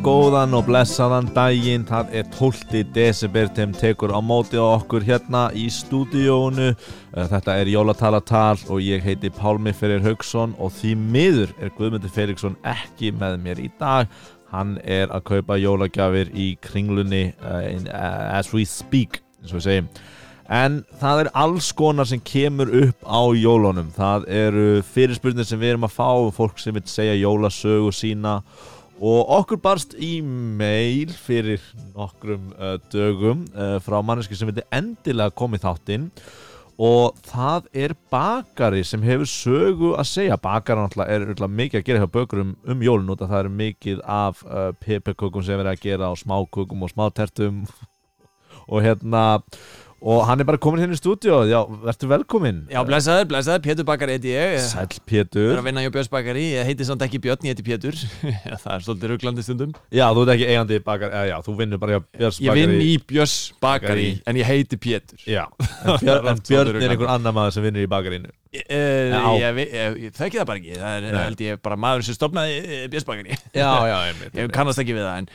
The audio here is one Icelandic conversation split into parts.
Já, góðan og blessaðan daginn, það er 12. desember þeim tekur á móti á okkur hérna í stúdíónu. Eh, Þetta er Jólatalatal og ég heiti Pálmi Ferrir Haugsson og því miður er Guðmundur Ferriksson ekki með mér í dag. Hann er að kaupa jólagjafir í kringlunni uh, as we speak, eins og við segjum. En það er alls konar sem kemur upp á jólunum. Það eru fyrirspurnir sem við erum að fá, fólk sem vil segja jólasögu sína og okkur barst e-mail fyrir nokkrum uh, dögum uh, frá manneski sem vildi endilega komið þáttinn. Og það er bakari sem hefur sögu að segja. Bakari er örugglega mikið að gera hjá bökurum um jólun að það er mikið af uh, pepperkökum sem er að gera á smákökum og smátertum. Og hérna og hann er bara komin hérna í stúdíu já, verður velkomin Já, blessaður, blessaður, Pétur Bakari heiti ég. Ég Sæll er Pétur að vinna hjá Björns Bakari. Ég heiti samt ekki Björn, ég heiti Pétur. Það er svolítið rugglandi stundum. Já, þú ert ekki eigandi bakari, já, þú vinnur bara hjá Björns Ég vinn bakari. í Björns Bakari Bakari. En ég heiti Pétur. Já, en Björn, en Björn er einhver annar maður sem vinnur í bakarínu Já. Ég, ég, ég, ég þekki það bara ekki. Það er Nei. held ég bara maður sem stopnaði eh, Björns Bakari. Já, já, einmitt Ég kannast ekki við það En,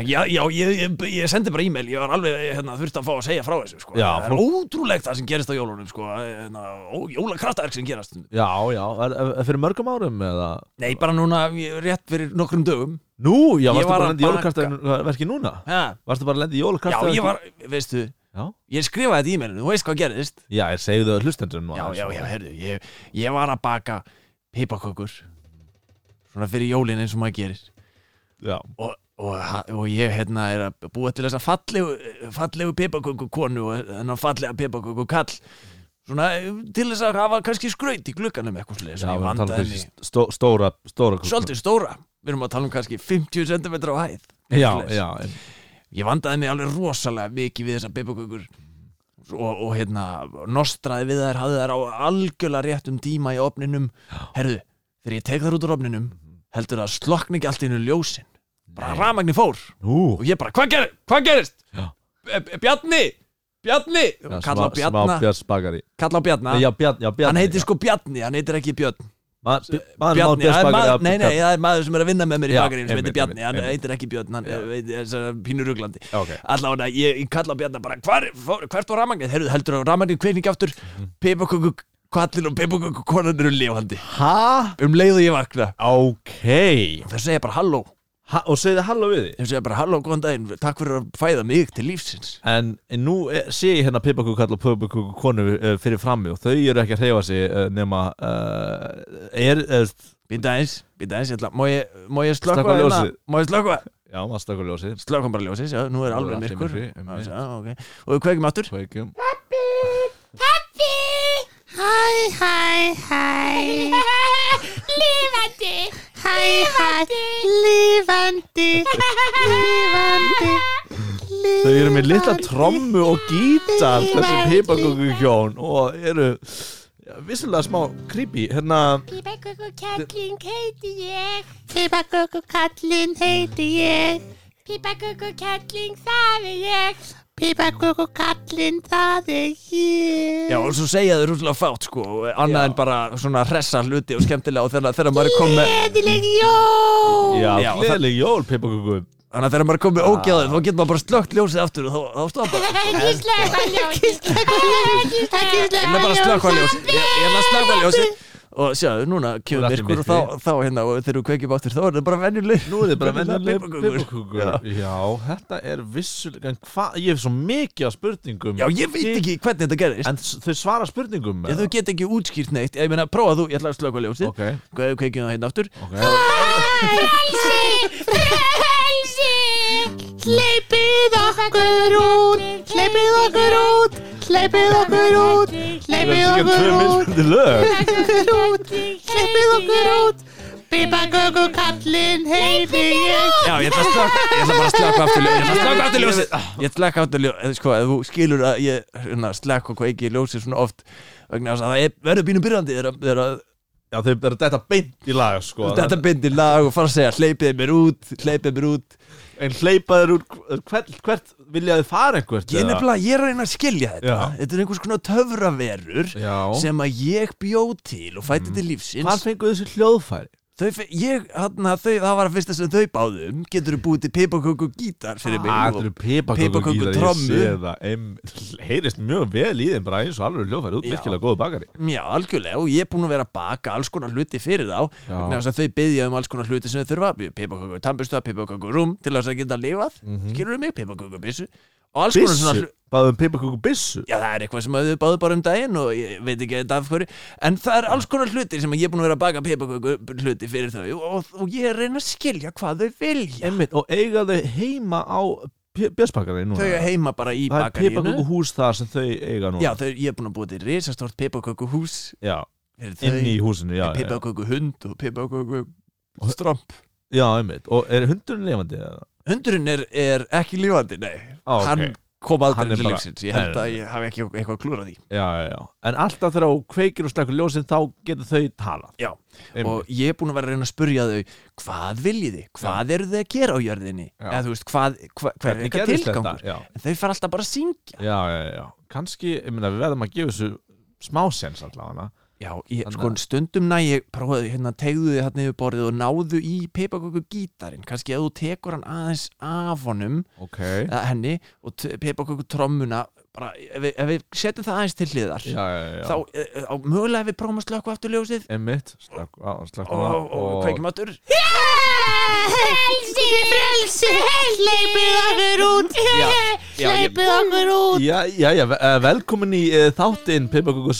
en já, já ég, ég, ég sendi bara e-mail. Ég var alveg hérna, þurfti að fá að segja frá þessu sko. Já, Það er ótrúlegt það sem gerist á jólunum sko. hérna, Jólakraftaverk sem gerast. Já, já, er, er fyrir mörgum árum eða Nei, bara núna rétt fyrir nokkrum dögum Nú, já, varstu var bara að lendi jólakraftaverki núna? ha? Varstu bara lendi í Já, jólakraftaverki? ég var, veistu Já, Ég skrifaði þetta í e-mailinu, þú veist hvað gerðist já ég segðu það hlustendur Já, já, já, heyrðu Ég, ég var að baka pipakökur Svona fyrir jólin eins og maður gerir Já, og, og, og ég hérna er að búa til þessa fallegu, fallegu pipaköku konu og þennan fallega pipaköku kall Svona til þess að hafa kannski skraut í glugganum eitthvað sliðis já, við erum að tala um stó, stóra, stóra svolítið stóra. Við erum að tala um kannski 50 cm á hæð Já, já, ég vandaði mig alveg rosalega mikið við þessar pipakökur og, og hérna nostraði við þær, hafði þær á algjörlega réttum tíma í opninum herðu, þegar ég tek þær út úr opninum heldur það að slokna ekki allt í einu ljósin bara Nei. rafmagni fór. Nú, og ég bara, hvað ger, hva gerist? Já. E e Bjarni, Bjarni. Já, kalla á smá, smá Bjarna. Björns bakari kalla á Bjarna, Já, Bjarn, já, Bjarn hann heitir sko Bjarni hann heitir ekki Björn. Bjarni, Björns það er maður, nei, nei, það er maður sem er að vinna með mér í Já, bakarinn sem heitir einmitt, Bjarni, hann einmitt, heitir ekki Björn hann veit, er, er, pínur ruglandi Ok, allavega, ég, ég kalla á Bjarni bara hvar, fór, hvert var rafmagnið, Heyrðu, heldur að rafmagnið kveikningi aftur. Mhm. pipaköku kvallin og pipaköku konan eru lifandi. Ha? um leið og ég vakna. Ok. Þau segja bara halló ha, Og segðu halló við því þau segja bara halló, góðan daginn, takk fyrir að fæða mig til lífsins. En nú eh, sé ég hérna pipakukkall og pipakuku konu uh, fyrir frammi og þau eru ekki að hreyfa sig uh, nema uh, er, er býta eins, býta eins, ég ætla, má ég, má ég slökka Slökkva hérna? má ég slökka já, maður stakkur ljósið. Slökkum bara ljósið, já, nú er er alveg myrkur. myrkri, Já, einmitt. já, ok. og við kveikjum aftur. Kveikjum. Hæ, hæ, hæ. Lífandi Hæ, hæ, lífandi Lífandi Þau eru með litla trommu og gítar. Þessi pipakuku hjón og eru ja, vissulega smá creepy. Hérna Pipaköku kallinn heiti ég. Pipaköku kallinn heiti ég Pipaköku kallinn það er ég. Pipaköku kallinn það er ég. Já, og svo segja þau rúslega fátt, sko annað en bara svona hressa hluti og skemmtilega og þegar, þegar maður er komið Gleðileg jól! Já, Já, gleðileg jól pipakuku Þannig að þegar maður er komið ógjáður þá getur maður bara slögt ljósið aftur og þá, þá stoppa Ekki slökka ljósið. Ekki Ég er bara að slökka ljósið. Ég er að slökka ljósið Og sjáðu, núna Þú kemur myrkur og þá, þá hérna og þegar við kveikjum aftur þá er það bara venjuleg Nú er þið bara venjuleg piparkökur. pipakuku Já, þetta er vissulega ég hef svo mikið af spurningum. Já, ég veit ekki hvernig þetta gerist En þau svara spurningum Ég, Þau get ekki útskýrt neitt Ég meina, prófa þú, ég ætla að slökka ljósið. Ok, Hvað við kveikjum það hérna aftur? Ok. Frelsi, frelsi Hleypið okkur út Hleypið okkur út Hleypið okkur út er okkur út. okkur út Hleypið okkur út. Pipaköku kallinn heiti ég. Já, ég ætla að slökka Ég ætla bara að slökka aftur ljósið Ég ætla að slökka aftur ljósið Ég slökka aftur ljósið Sko, ef þú skilur að ég hérna, slökka og kveiki ljósið svona oft vegna þess að það er- verður bínum byrjandi þegar Já, þau eru þetta beint í lag sko. Þetta bindir lag og fara að segja hleypið mér út, hleypið mér út. En hleypaður úr hvert, hvert vilja þið fara einhvert Ég nefnilega, ég er að reyna að skilja þetta Já. Þetta. Er einhvers konar töfraverur Já. sem að ég bjóð til og fætti til lífsins. Hvar fenguðu þessi hljóðfæri? Þau, ég, hann þau, það var að fyrsta sem þau báðum getur þú búið til pipaköku gítar fyrir mig? Eru pipaköku gítar, Heyrist mjög vel í þeim bara eins og alveg hljófæri út virkilega góðu bakari. Já, algjörlega og ég er búin að vera að baka alls konar hluti fyrir þá. Þau byggja um alls konar hluti sem þau þurfa. Pipaköku tambusta, pipaköku rúm til þess að geta lifað Mhm. skilur mig, pipaköku byssu og alls konar svona báðum pipaköku bissu Já, það er eitthvað sem þau báðu bara um daginn og ég veit ekki þetta af hverju. En það er alls konar hluti sem ég er búin að vera að baka pipaköku hluti fyrir þau og, og ég er reyna að skilja hvað þau vilja. Einmitt, og eiga þau heima á björsbakari núna? Þau er heima bara í Það er pipaköku hús þar sem þau eiga núna. Já, þau, ég er búin að búið til risastort pipaköku hús Já, inn í húsinu pipaköku hund og pipaköku stromp já, einmitt. Og er hundurinn lifandi? Hundurinn er, er ekki lífandi, nei. Á, ok. Hann kom er til lífsins. Ég held að ég hafi ekki eitthvað klúrað því. Já, já, já. En alltaf þegar þú kveikir og slekkur ljósin þá getur þau talað. Já, Einmitt. og ég er búin að vera að reyna að spurja þau Hvað viljið þið? Hvað eru þið að gera á jörðinni? Eða þú veist, hvað, hva, hver er eitthvað tilgangur? En þau fara alltaf bara að syngja. Já, já, já. Kanski, ég meina, við verðum að gefa þessu smásens allavega Já, ég, sko að- stundum næ ég prófaði, hérna, tegðu þið hérna yfir borðið og náðu í pipaköku gítarinn kannski ef þú tekur hann aðeins af honum Ok. eða henni og pipaköku trommuna bara, ef við, ef við setjum það aðeins til hliðar Já, já, já. þá, e, e, á, mögulega ef við prófum að slökku aftur ljósið. Á, slekk á og, og kveikjum aftur. Frelsi, frelsi, hleypið okkur út. Hleypið okkur út. Já, já, já, eh, velkomin í uh, þáttinn Pippakuku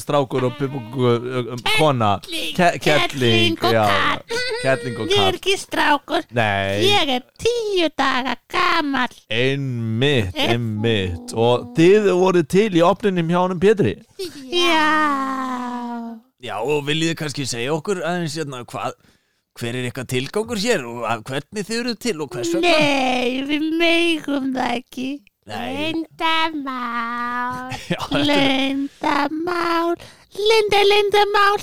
strákur og Pippakuku um, kona Ke- Kettling og kall. Kettling og Ég er kall ekki strákur. Nei, Ég er tíu daga gamall. Einmitt, einmitt. Og þið voruð til í opninum hjá honum Pétri? Já. Já, og viljið þið kannski segja okkur aðeins hérna hvað hver er eitthvað tilgangur hér og hvernig þið eruð til og hvers vegna? Nei, við megum það ekki. Lindamál Lindamál Linda, lindamál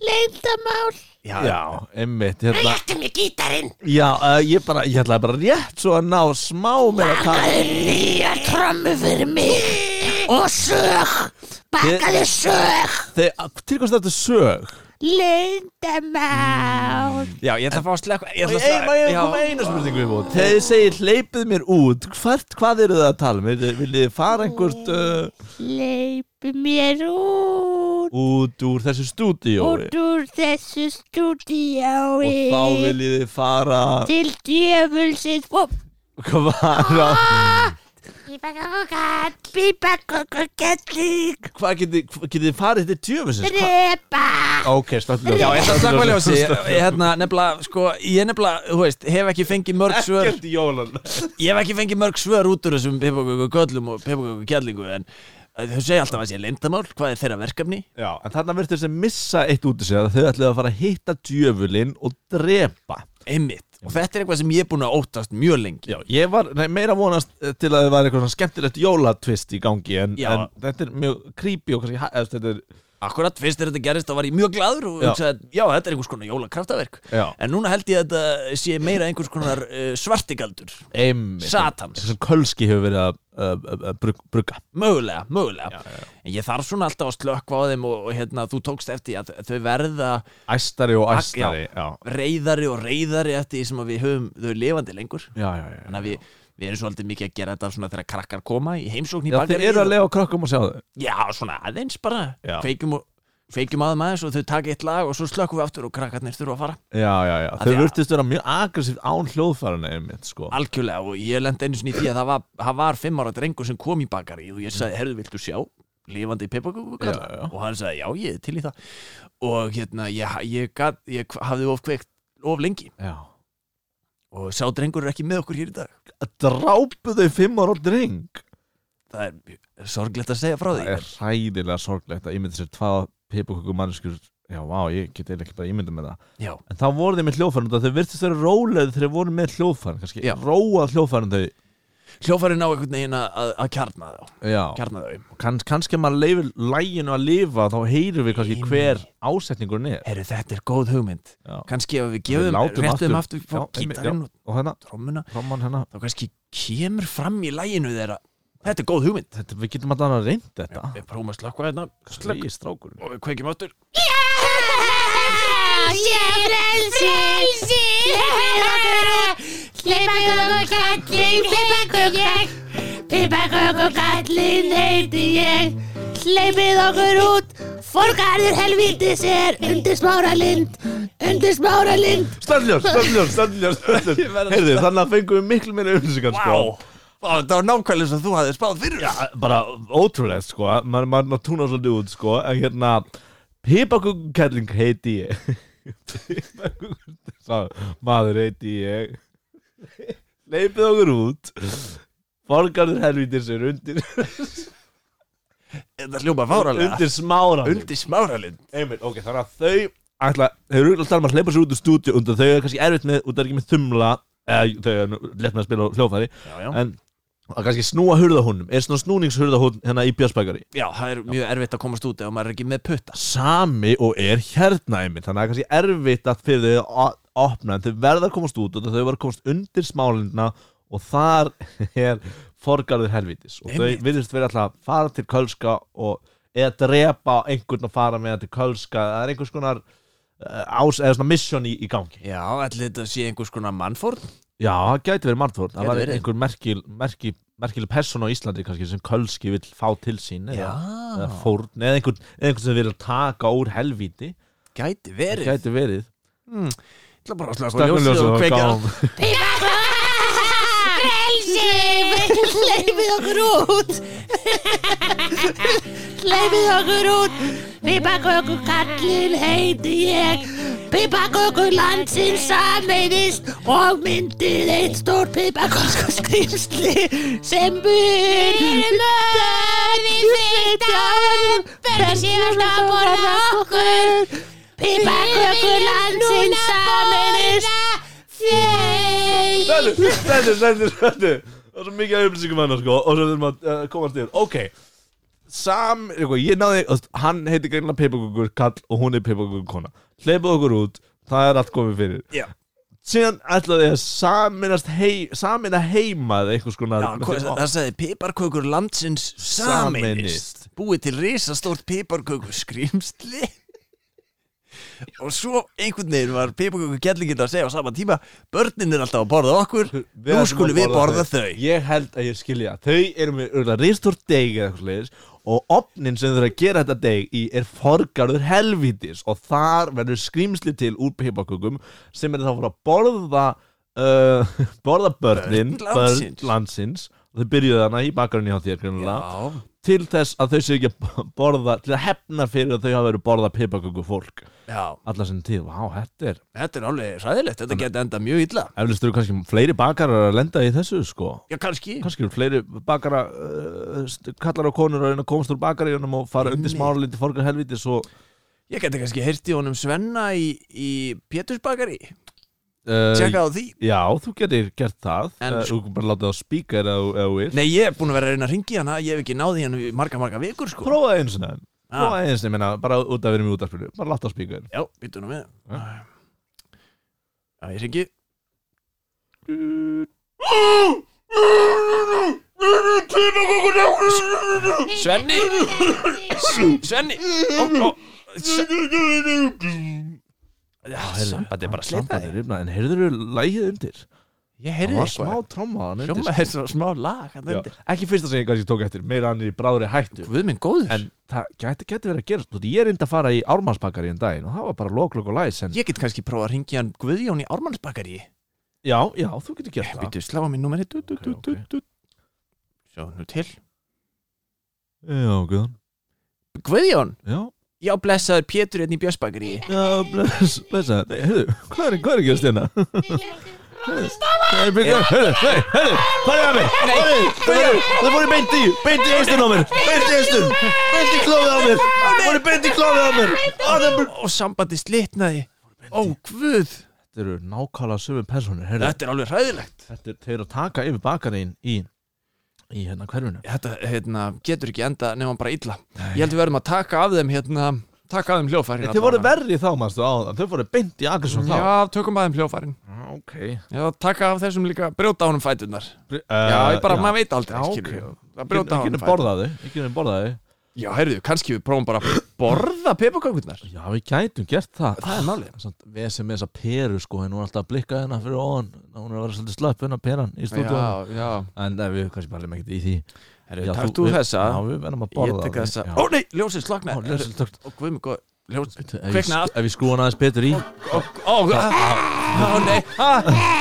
Lindamál Já, Já, einmitt hérna, Réttu mig gítarinn. Já, uh, ég bara, ég ætlaði bara rétt svo að ná smá með að tala Bakaðu nýja trommu fyrir mig Og sög. Bakaðu sög. til hvað þetta sög? Lindamál Já, ég ætla að fá að slekka Ég Ég ætla að Já. koma eina spurningu í bót Þegar þið segir hleypið mér út. Hvert, hvað eru þið að tala um? Viljið þið fara einhvert uh, Leipi mér út. út úr þessu stúdíói? Út úr þessu Og stúdíói þá viljið þið fara Til djöfulsins. Hvað var Pípakokokall Pípakokokall Hvað getið þið farið til tjöfusins? Drepa Ok, slökkum Já, ég ætla að slakka ljósi Ég hérna, nefnilega, sko, ég nefnilega, þú veist, hef ekki fengið mörg svör. Ekkert í jólan Ég hef ekki fengið mörg svör út úr þessum pipaköku köllum og pipaköku kjallingu en uh, þau segja alltaf að sé leyndamál, hvað er þeirra verkefni? Já, en þarna virtu þess að missa eitt út í sig að þau ætlaðu að fara að hitta djöfulinn og drepa. Einmitt, og þetta er eitthvað sem ég er búin að óttast mjög lengi. Já, ég var nei, meira vonast eh, til að það var eitthvað svona skemmtilegt jólatvist í gangi en, Já. en þetta er mjög creepy og kannski, eða, þetta er, Akkurat, fyrst þegar þetta gerist þá var ég mjög gladur og hugsaði, já, þetta er einhvers konar jólakraftaverk. Já, En núna held ég að þetta sé meira einhvers konar uh, svartigaldur. Einmitt. Satans. sem Kölski hefur verið að uh, uh, brug, brugga. Mögulega, mögulega. Já, já. En ég þarf svona alltaf að slökkva á þeim og, og hérna, þú tókst eftir að þau verða æstari og æstari já, reyðari og reyðari eftir því sem við höfum þau lifandi lengur. Já, já, já, Þannig að við, við erum svolítið mikið að gera þetta svona þegar krakkar koma í heimsókn í já þeir eru að lega á krökkum og sjá þau. Já, svona aðeins bara. Já. Kveikjum, og, kveikjum aðeim aðeins og þau taka eitt lag og svo slökkum við aftur og krakkarnir þurfa að fara. Já, já, já, Af þau því að- virtust vera mjög aggressíft án hljóðfærana einmitt, sko. Algjörlega og ég lendi einu sinni í því að það var, það var fimm ára drengur sem kom í bakaríið og ég sagði, herðu, viltu sjá? Lifandi pipakökukalla? Já, já. Og hann sagði, já, ég er til í það. Og hérna, ég, ég, gat, ég hafði of kveikt of lengi. Já. og sá drengur er ekki með okkur hér í dag. Drápu þau fimm ára dreng? Það er sorglegt að segja frá því. Það er hræðilega sorglegt að ímynda sér hvað pipaköku mannskur já, vá, ég get eiginlega ekki bara ímynda með það. Já, En þá voru þeir með hljóðfærin Þau virtist vera róleg þegar þeir voru með hljóðfærin Kannski Já. róað hljóðfærin þau. Hljófarinn á einhvern veginn að, að- að kjarna þá. Já. Kjarna þau. Kann, Kannski ef maður leifir læginu að lifa Þá heyrum við kannski Einmitt. hver ásetningurinn er. Herru, þetta er góð hugmynd. Já. Kannski ef við Við gefum, látum réttum aftur- aftur, Já, einmitt, gítarinn og Og hérna, trommuna Roman hérna. þá kannski kemur fram í læginu þeirra Þetta er góð hugmynd. Þetta, Við getum alltaf að reynda þetta. Við prófum að slökka hérna. Slökk. Slöggi strákur og við kveikjum áttur sé frelsi Hleypið okkur út Pipakökukallinn heiti ég Pipakökukallinn heiti ég Hleypið okkur út Forgarður helvítis er undir smára lind Undir smára lind Stöndljós, stöndljós, stöndljós Heyrðu, þannig að fengum við miklu meira upplýsingar Vá, sko. Það var nákvæmlega sem þú hafði spáð fyrir. Já, bara ótrúlegt sko. Maður maður maður túnar svolítið út sko en hérna Pipakukelling heiti ég. Sá, maður heiti ég. Leipið okkur út. Forgarður helvítir sér undir. Þetta hljóma fáralega undir smára Undir smáralind Einmitt, ok, þannig að þau ætla, þau eru alltaf að hleypa sér út úr stúdíu undan þau eru kannski erfitt með, út af ekki með þumla eða þau eru lett með að spila hljófæri en að kannski snúa hurðahúnum. Er svona snúningshurðahún hérna í Björnsbækari Já, það er mjög erfitt að komast út ef maður er ekki með putta. Sami og er hérna einmitt þannig að það er kannski erfitt að fyrir þau að opna en þau verða að komast út og þau verða að komast undir smálindina og þar er forgarður helvítis. Og þau Einmitt. virðist verið alltaf að fara til Kölska og eða drepa einhvern að fara með til Kölska. Það er einhvers konar uh, ás, eða svona mission í, í gangi. Já, allir þetta sé einhvers konar mannfórn já, það gæti verið margþórn það var verið. einhver merkil, merkil, merkileg person á Íslandi kannski sem Kölski vill fá til sín eða, eða fórn eða einhvern, einhvern sem vil taka úr helvíti. Gæti það verið. gæti verið. Hmm. Ég ætla bara að slaka ljósið og og kveikja. gáum. Frelsi Hleypið okkur út. Hleypið okkur út. Pipakökukallinn heiti ég Pipakökulandsins sameinist og myndið eitt stór pipakökuskrýmsli sem bur Mörði fyrtaðum Verður síðan að borða okkur. Pipakökulandsins sameinist. Þeir Stendur, stendur, stendur, stendur Það er svo mikið af upplýsingum hann sko Og svo þurfum að uh, komast yfir. Ok Sam, eitthvað, ég náði Hann heitir greinlega peipakukur kall Og hún er peipakukur kona Hleypið okkur út Það er allt komið fyrir. Já. Síðan ætlaði að saminast hei, Samina heima eða eitthvað skonar Já, hvað- það sagði piparkökur landsins sameinist. Búið til risastórt piparkökur skrýmsli og svo einhvern veginn var piparkökur gællingin að segja á sama tíma börnin er alltaf að borða okkur nú skulum við borða þau. Ég held að ég skilja Þau eru með ristórt deg eða eitthvað Og opnin sem eru að gera þetta deg í Er forgarður helvítis Og þar verður skrýmsli til úr peipakökum Sem er þá að fara að borða uh, Borða börnin Börn landsins. Og þau byrjuðu hana í bakarinn hjá þér greinilega. Já, Til þess að þau séu ekki að borða Til að hefna fyrir að þau hafa verið að borða peipaköku fólk já, Alla sem tíð, vá, þetta er þetta er alveg ræðilegt þetta geti enda mjög illa. Eflust eru kannski fleiri bakarar að lenda í þessu sko. Já, kannski. Kannski eru fleiri bakara uh, kallar og konur að komast úr bakaríunum og fara undir Einmitt. smáralindi fórgar helviti svo Ég geti kannski heyrti honum Svenna í, í Pétursbakari Tjekka á því. Já, þú getur gert það. En uh, Þú kan bara láta það á speaker eða þú- ef þú vilt. Nei, ég er búin að vera að reyna að ringi hana. Ég hef ekki náði hann í marga, marga vikur sko. Prófaði einu sinni. Ah. Prófaði einu sinni, menna, bara út af verið mjög útarspilju Bara láta á speaker Já, býttu nú við. Já, ég ringi Svenni. Svenni. Ó, ó, Já, sambandi er bara að slita þig En heyrður þú lægið undir? Ég Það heyrði var eitthvað smá trómaðan undir Hljóma er svona smá lag hann Já, undir. Ekki fyrsta sem ég tók eftir Meira hann er í bráðri hættu. Guð minn góður. En það gæti, gæti verið að gera Þú veit, Ég er indi að fara í ármannsbakari en daginn Og það var bara loklokk og læs en... Ég get kannski prófað að ringja hann Guðjón í Ármannsbakari Já, já, þú getur gert það. Býttu, slá á minn du. Sjá nú til. Já, Guðan Guðjón, Já, já blessaður Pétur hérna í Björnsbakari já, bless, bless Nei, heyrðu, hvað er, ekki að stjana? Heyrðu, nei, heyrðu, hvað er að mig? Það voru beint í, beint í eistun á mér. Beint í eistun, beint í klófið á mér. Það voru beint í klófið á mér. Og sambandi slitnaði. Ó, Guð, Þetta eru nákvæmlega sömu personur, heyrðu. Þetta er alveg hræðilegt. Þetta er að taka yfir bakarinn í í hérna hverfinu. Þetta hérna, getur ekki enda nema bara illa. Ég held við verðum að taka af þeim hérna Taka af þeim hljófærin Þau voru verri þá, mannstu, á það Þau voru beint í Akersson þá. Já, tökum af þeim hljófærin ok. Já, taka af þessum líka brjóta á honum fætunar uh, Já, ég bara, maður veit aldrei Já, ok. brjóta á niður borðaði Ekki niður borðaði Já, heyrðu, kannski við prófum bara að borða pipakökurnar Já, við gætum gert það. Það er málið. Samt, Við sem með þessa peru sko En hún er alltaf að blikka hérna fyrir ofan. Hún er að vera svolítið slöpp hérna peran í stúdíu Já, já. En nei, við kannski bara ekkert í því. Herru, Já, takk þú við- þessa. Já, við verðum að borða Ég tek þessa. Ó nei, ljósið slagna Ó, ljósið slökkt. Ó, guð mig góð Ljós Ef ég- Kvikna. Ef við skrúum aðeins betur í. Ó, ó, ó, nei. Herru,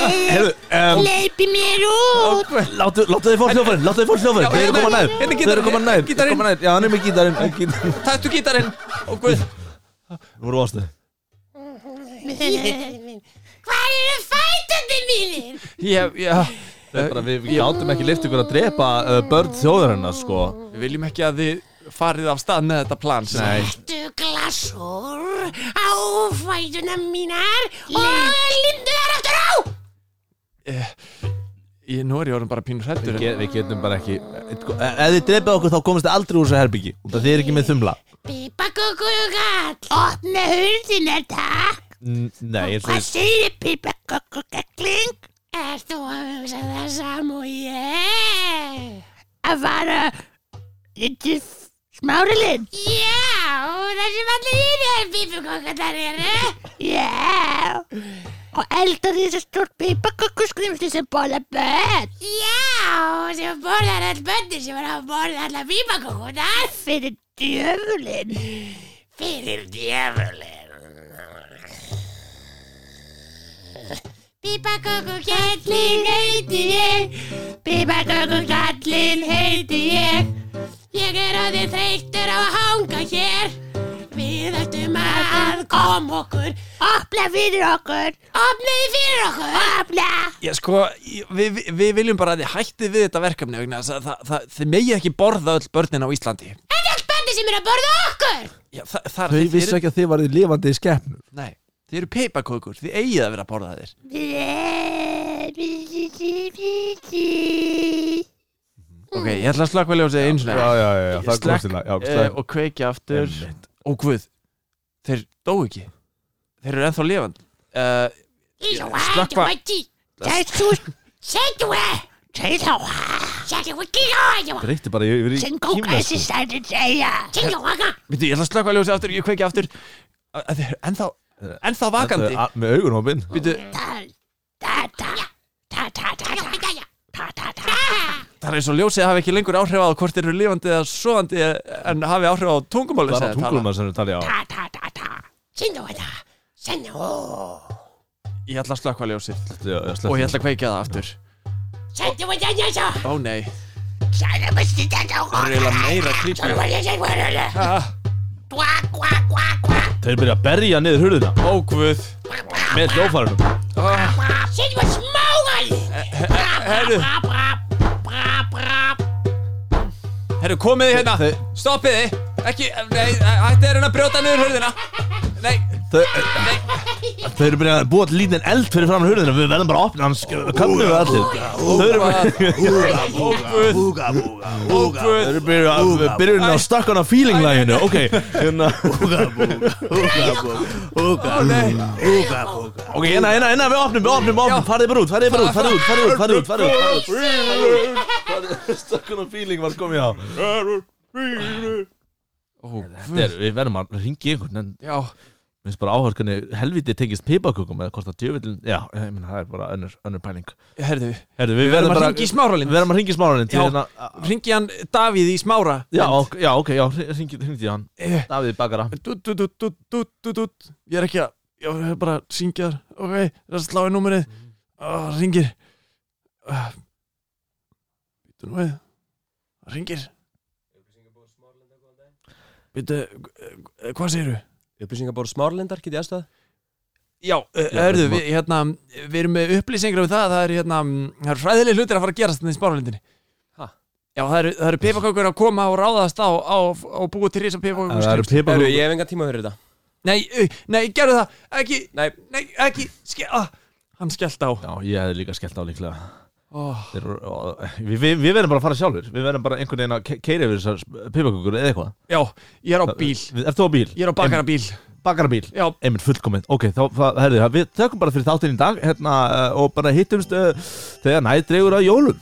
um Leipi mér út. Láttu, þið fór hljófarinn, láttu þið fór hljófarinn Já, Þeir eru hérna- koma nær hérna er Þeir eru gítarinn, koma nær gítarinn. Koma nær. Já, hann er með gítarinn Taktu gítarinn Ó, guð Nú voru ástu Hvað eru fætandi mínir? Ég, já bara, Við gátum ekki lift ykkur að drepa uh, börn þjóðarinnar sko Við viljum ekki að þið farið af stað með þetta plan. Settu glasur á fætuna mínar og lindu þar aftur á Ég, nú er ég orðin bara pínur hrættur Við, get, við getum bara ekki e- Ef þið drepið okkur þá komast þið aldrei úr þessu herbyggi Út af þið er ekki með þumla Pipa kukkukall Opna hurðina takk N- Nei, og Hvað segir Pipa kukkukakling? Er þú að hugsa það sam og ég? Að fara Þetta smárilinn? Já, það sem allir hýrið pípukokkallar eru Já Og eldar því þessi stórt pípakokkuskrimsli sem bóla börn. Já, sem borðar all börnir sem var að borða alla pípakokkunar Fyrir djöfulinn. Fyrir djöfulinn. Pípakökkukallin heiti ég. Pípakökkukallin heiti ég. Ég er að þið þreyttur á að hanga hér Við ættum að koma okkur. Opna fyrir okkur. Opnaði fyrir okkur. Opna. Já, sko, við, við- við viljum bara að þið hættið við þetta verkefni vegna þess að það, það, þið megið ekki borða öll börnin á Íslandi. Það er allt bönni sem er að borða okkur. Já, það, það er Þau þið vissu ekki að þið varðið lifandi í skeppnur Nei, þið eru peipakökur, þið eigið að vera að borða þér. Ok, ég ætla að einu sinni. Já, já, já, já, það slekk Og kveikja aftur. Einmitt. Ó guð, þeir dó ekki. Þeir eru ennþá lifandi. Uh, Slökkva Dreykti bara yfir í kýmvesku Veitu, ég ætla að slaka ljósið aftur, ég kveikja aftur. Að- að Þeir eru ennþá, ennþá vakandi. Með augunhópin Veitu, það er eins og ljósið hafi ekki lengur áhrif á hvort þeir eru lifandi eða svoandi en hafi áhrif á tungumáli Það er á tungulum sem við tali á Ég ætla að slökkva ljósið. Já, já, slekk. og ég ætla að kveikja það aftur. Ó nei, það er eiginlega meira creepy. Þeir byrja að berja niður hurðina. Ó guð. Með hljófarunum Ah, Herru, herru, komið þið hérna Stoppið þið. Ekki, nei, hætti er hérna að brjóta niður hurðina. Nei, Þau Þau eru byrjað að búa til lítinn eld fyrir fram hurðina Við verðum bara að opna hans Kannum við allir. Þau eru að byrjun á stakkan á feeling læginu Ok. Hérna. Ok, hérna, hérna, hérna, við opnum, við opnum, opnum. Farið bara út, farið bara út, farið út, farið út, farið út, Stakkan á feeling var komið á. Þetta er, við verðum að ringi einhvern En Já, minnst bara áhörkunni helviti tengist pipakökum Eða hvort að djöfillin, já, ég meina, það er bara önnur, önnur pæling. Herðu Herðu, Við verðum að ringi í smáralinn Við verðum að ringi í smáralinn Já. hérna Ringi hann Davíð í smára Já, ok, já, ok, já, ringi, ringi hann. Eh, Davíð Bakara. Dút, dút, dút, dút, dút, dút, dút. Ég er ekki að Ég er bara að syngja þar. Ok, það er að slá í númerið. Það ringir við. Það ringir Býtu, hvað segirðu? Upplýsingabór smárlindar, get ég aðstöða? Já, hörðu, við, hérna, við erum með upplýsingar um það, það er, hérna, það eru fræðileg hlutir að fara að gerast þannig í spáralindinni. Ha? Já, það eru, það eru pipakökur að koma og ráðast á, á, á búið til risa pipakökur. Það eru Heru, pipakökum ég hef engan tíma fyrir þetta Nei, uh, nei, gerðu það, ekki, Nei, nei, ekki, ske, ah, hann skellt á. Já, ég hefði líka skellt á líklega Oh, Þeir og- við, við, við verðum bara að fara sjálfur Við verðum bara einhvern veginn að ke- keyra yfir þessar pipakökur eða eitthvað. Já, ég er á bíl, Ert þú á bíl? ég er á bakara bíl. Bakarabíl Já, Einmitt fullkominn, ok, þá, það, herði, við þökkum bara fyrir þáttinn í dag hérna, og bara hittumst uh, þegar nætt dreigur að jólum